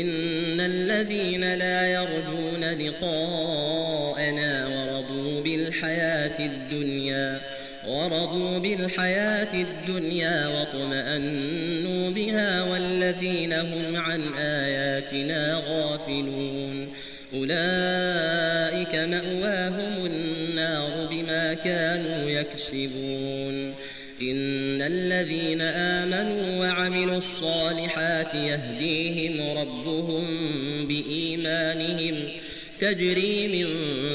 إن الذين لا يرجون لقاءنا ورضوا بالحياة الدنيا ورضوا بالحياة الدنيا واطمأنوا بها والذين هم عن آياتنا غافلون. أولئك مأواهم النار بما كانوا يكسبون. إن الذين آمنوا وعملوا الصالحات يهديهم ربهم بإيمانهم تجري من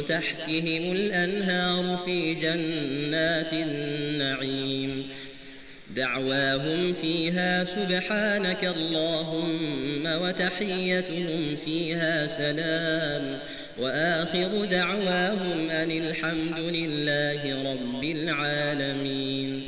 تحتهم الأنهار في جنات النعيم دعواهم فيها سبحانك اللهم وتحيتهم فيها سلام وآخر دعواهم أن الحمد لله رب العالمين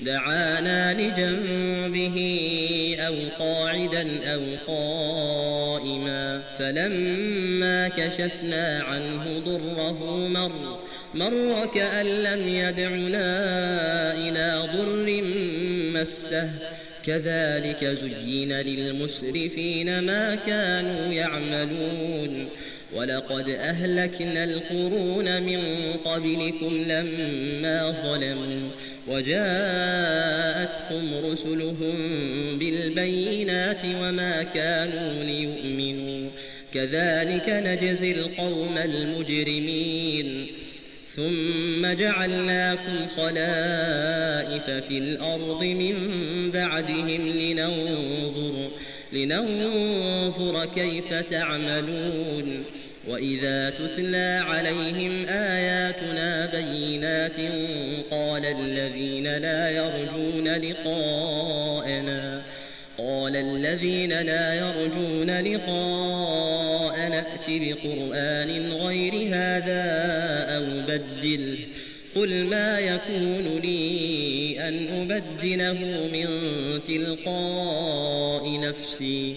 دعانا لجنبه أو قاعدا أو قائما فلما كشفنا عنه ضره مر مر كأن لم يدعنا إلى ضر مسه. كذلك زين للمسرفين ما كانوا يعملون. ولقد أهلكنا القرون من قبلكم لما ظلموا. وجاءتهم رسلهم بالبينات وما كانوا ليؤمنوا. كذلك نجزي القوم المجرمين. ثم جعلناكم خلائف في الأرض من بعدهم لننظر لننظر كيف تعملون. وإذا تتلى عليهم آياتنا بينات قال الذين لا يرجون لقاءنا قال الذين لا يرجون لقاء نأت بقرآن غير هذا أو بدله قل ما يكون لي أن أبدله من تلقاء نفسي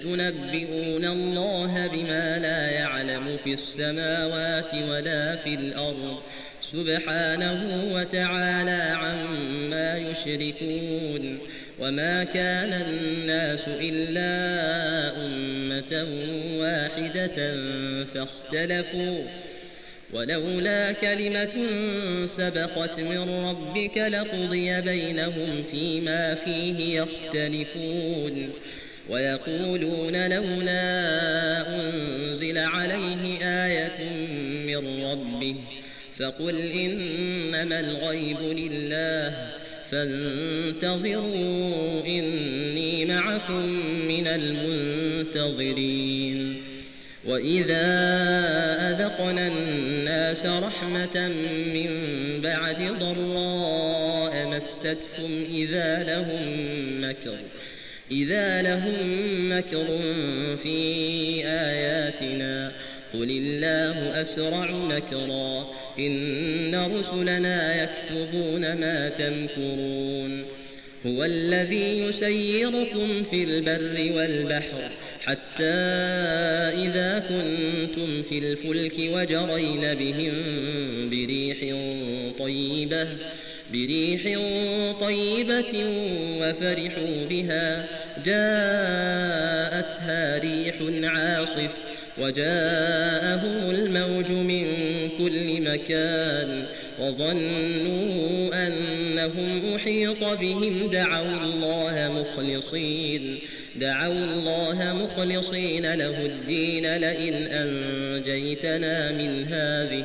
أتنبئون الله بما لا يعلم في السماوات ولا في الأرض. سبحانه وتعالى عما يشركون. وما كان الناس إلا أمة واحدة فاختلفوا. ولولا كلمة سبقت من ربك لقضي بينهم فيما فيه يختلفون. ويقولون لولا أنزل عليه آية من ربه فقل إنما الغيب لله فانتظروا إني معكم من المنتظرين. وإذا أذقنا الناس رحمة من بعد ضراء مستهم إذا لهم مكر. إذا لهم مكر في آياتنا قل الله أسرع مكرا إن رسلنا يكتبون ما تمكرون. هو الذي يسيركم في البر والبحر حتى إذا كنتم في الفلك وجرين بهم بريح طيبة. بريح طيبة وفرحوا بها. جاءتها ريح عاصف وجاءهم الموج من كل مكان وظنوا أنهم أحيط بهم. دعوا الله مخلصين دعوا الله مخلصين له الدين لئن أنجيتنا من هذه.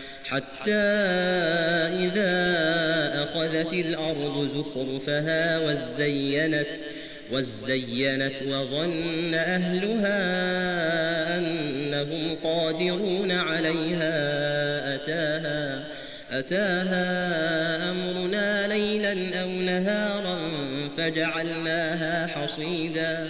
حتى إذا أخذت الأرض زخرفها وزينت وزينت وظن أهلها أنهم قادرون عليها. أتاها أتاها أمرنا ليلا أو نهارا فجعلناها حصيدا.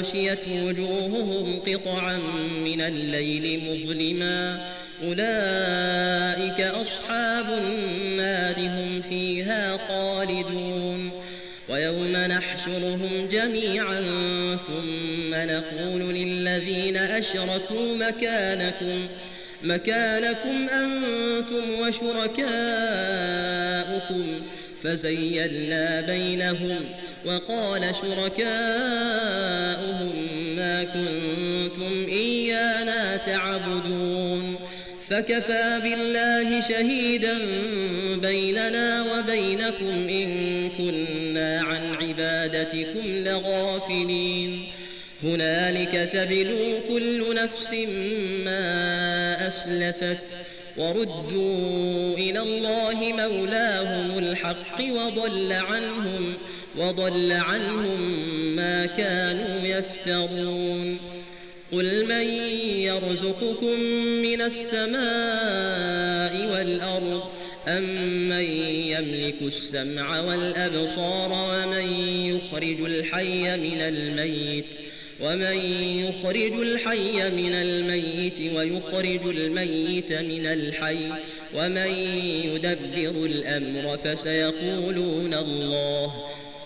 أغشيت وجوههم قطعا من الليل مظلما. أولئك أصحاب النار هم فيها خالدون. نحشرهم جميعا ثم نقول للذين أشركوا مكانكم مكانكم أنتم وشركاؤكم. فزيلنا بينهم وقال شركاؤهم ما كنتم إيانا تعبدون. فكفى بالله شهيدا بيننا وبينكم إن كنا عن عبادتكم لغافلين. هنالك تبلو كل نفس ما أسلفت وردوا إلى الله مولاهم الحق وضل عنهم وضل عنهم ما كانوا يفترون. قل من يرزقكم من السماء والأرض أم من يملك السمع والأبصار ومن يخرج الحي من الميت ۖ ومن يخرج الحي من الميت ويخرج الميت من الحي ومن يدبر الأمر فسيقولون الله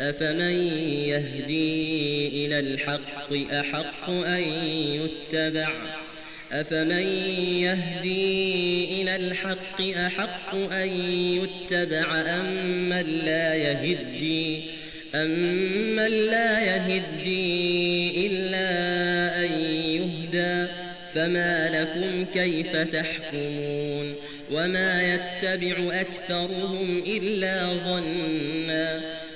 أفمن يهدي إلى الحق أحق أن يتبع؟ أفمن يهدي إلى الحق أحق أن يتبع؟ أم من لا يهدي؟ أمن لا يهدي إلا أن يهدى؟ فما لكم كيف تحكمون؟ وما يتبع أكثرهم إلا ظنا.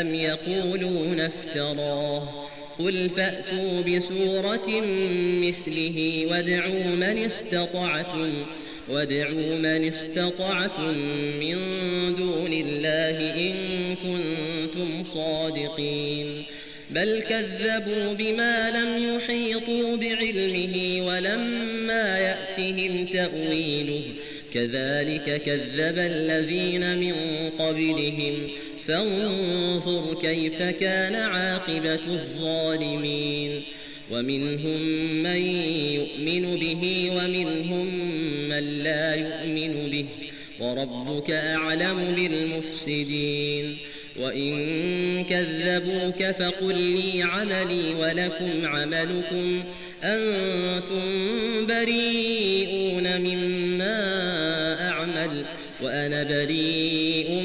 أم يقولون افتراه قل فأتوا بسورة مثله وادعوا من استطعتم وادعوا من استطعتم من دون الله إن كنتم صادقين بل كذبوا بما لم يحيطوا بعلمه ولما يأتهم تأويله كذلك كذب الذين من قبلهم فانظر كيف كان عاقبة الظالمين. ومنهم من يؤمن به ومنهم من لا يؤمن به. وربك أعلم بالمفسدين. وإن كذبوك فقل لي عملي ولكم عملكم. أنتم بريئون مما أعمل. وأنا بريء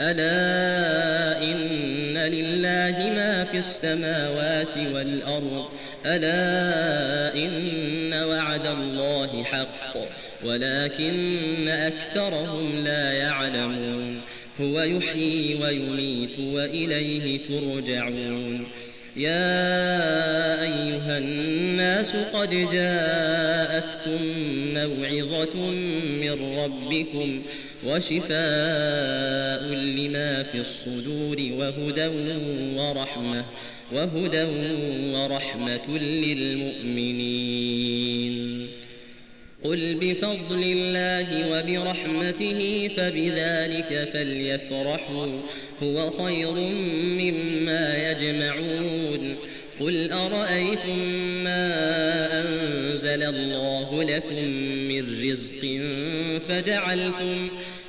ألا إن لله ما في السماوات والأرض؟ ألا إن وعد الله حق ولكن أكثرهم لا يعلمون. هو يحيي ويميت وإليه ترجعون. يا أيها الناس قد جاءتكم موعظة من ربكم وشفاء لما في الصدور وهدى ورحمة وهدى ورحمة للمؤمنين. قل بفضل الله وبرحمته فبذلك فليفرحوا هو خير مما يجمعون. قل أرأيتم ما أنزل الله لكم من رزق فجعلتم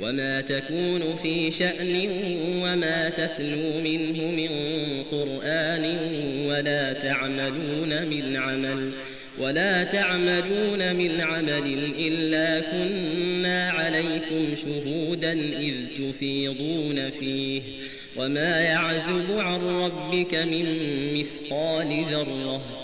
وما تكون في شأن وما تتلو منه من قرآن ولا تعملون من عمل ولا تعملون من عمل إلا كنا عليكم شهودا إذ تفيضون فيه وما يعزب عن ربك من مثقال ذرة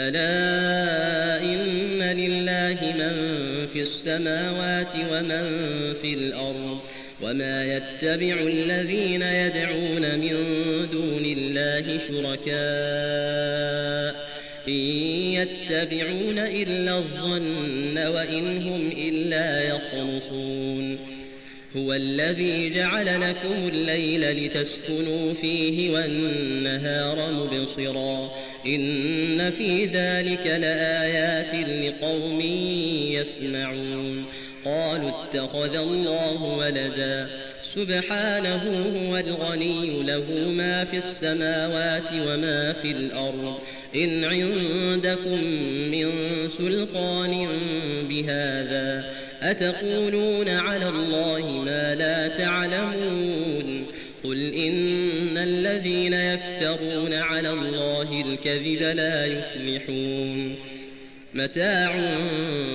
ألا إن لله من في السماوات ومن في الأرض وما يتبع الذين يدعون من دون الله شركاء إن يتبعون إلا الظن وإن هم إلا يخرصون هو الذي جعل لكم الليل لتسكنوا فيه والنهار مبصرا إن في ذلك لآيات لقوم يسمعون. قالوا اتخذ الله ولدا. سبحانه هو الغني له ما في السماوات وما في الأرض. إن عندكم من سلطان بهذا أتقولون على الله ما لا تعلمون؟ قل إن الذين يفترون على الله الكذب لا يفلحون متاع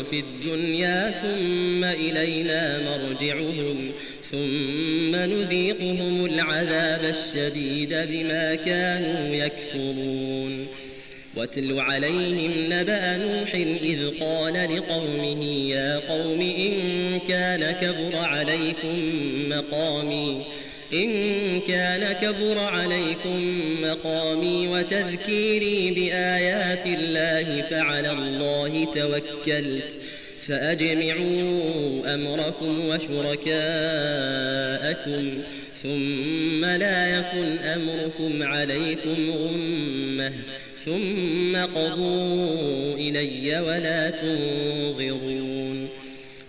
في الدنيا ثم إلينا مرجعهم ثم نذيقهم العذاب الشديد بما كانوا يكفرون واتل عليهم نبأ نوح إذ قال لقومه يا قوم إن كان كبر عليكم مقامي إن كان كبر عليكم مقامي وتذكيري بآيات الله فعلى الله توكلت فأجمعوا أمركم وشركاءكم ثم لا يكن أمركم عليكم غمة ثم قضوا إلي ولا تنظرون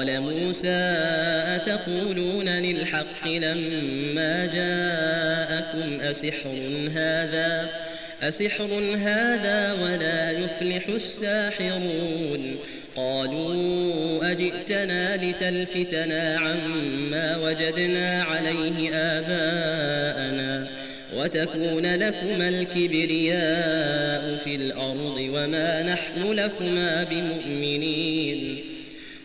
قال موسى أتقولون للحق لما جاءكم أسحر هذا أسحر هذا ولا يفلح الساحرون قالوا أجئتنا لتلفتنا عما وجدنا عليه آباءنا وتكون لكما الكبرياء في الأرض وما نحن لكما بمؤمنين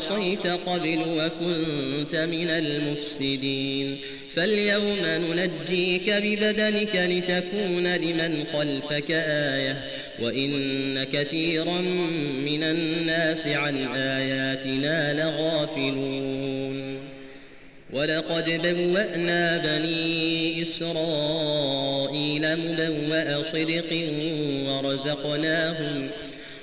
عصيت قبل وكنت من المفسدين. فاليوم ننجيك ببدنك لتكون لمن خلفك آية وإن كثيرا من الناس عن آياتنا لغافلون. ولقد بوأنا بني إسرائيل مبوأ صدق ورزقناهم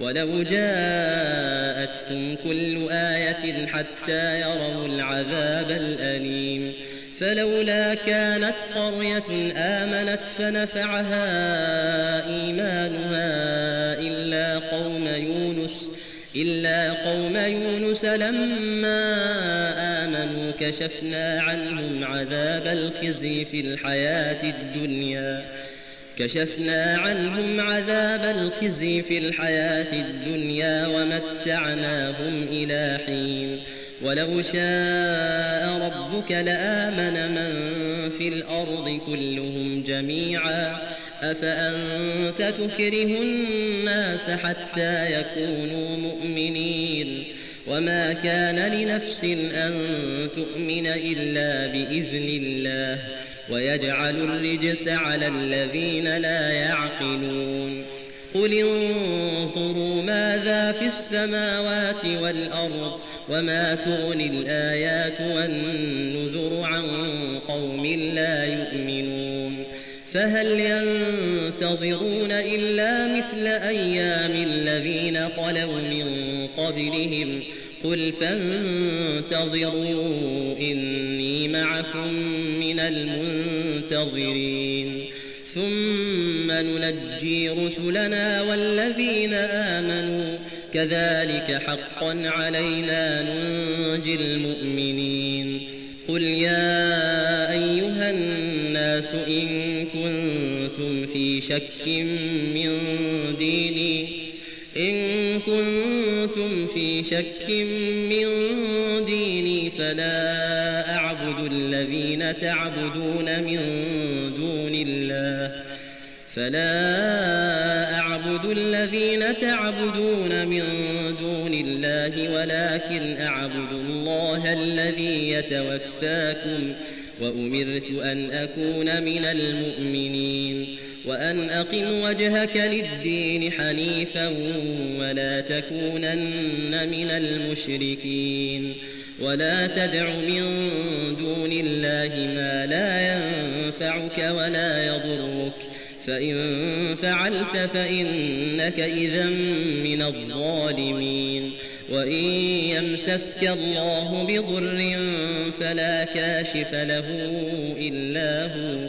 ولو جاءتهم كل آية حتى يروا العذاب الأليم. فلولا كانت قرية آمنت فنفعها إيمانها إلا قوم يونس إلا قوم يونس لما آمنوا كشفنا عنهم عذاب الخزي في الحياة الدنيا. كشفنا عنهم عذاب الخزي في الحياة الدنيا ومتعناهم إلى حين. ولو شاء ربك لآمن من في الأرض كلهم جميعا. أفأنت تكره الناس حتى يكونوا مؤمنين؟ وما كان لنفس أن تؤمن إلا بإذن الله. ويجعل الرجس على الذين لا يعقلون. قل انظروا ماذا في السماوات والأرض وما تغني الآيات والنذر عن قوم لا يؤمنون. فهل ينتظرون إلا مثل أيام الذين خلوا من قبلهم قل فانتظروا إني معكم من المنتظرين. ثم ننجي رسلنا والذين آمنوا. كذلك حقا علينا ننجي المؤمنين. قل يا أيها الناس إن كنتم في شك من ديني. إن كنتم في شك من ديني فلا أعبد الذين تعبدون من دون الله فلا أعبد الذين تعبدون من دون الله ولكن أعبد الله الذي يتوفاكم وأمرت أن أكون من المؤمنين وأن أقم وجهك للدين حنيفا ولا تكونن من المشركين ولا تدع من دون الله ما لا ينفعك ولا يضرك فإن فعلت فإنك إذا من الظالمين وإن يمسسك الله بضر فلا كاشف له إلا هو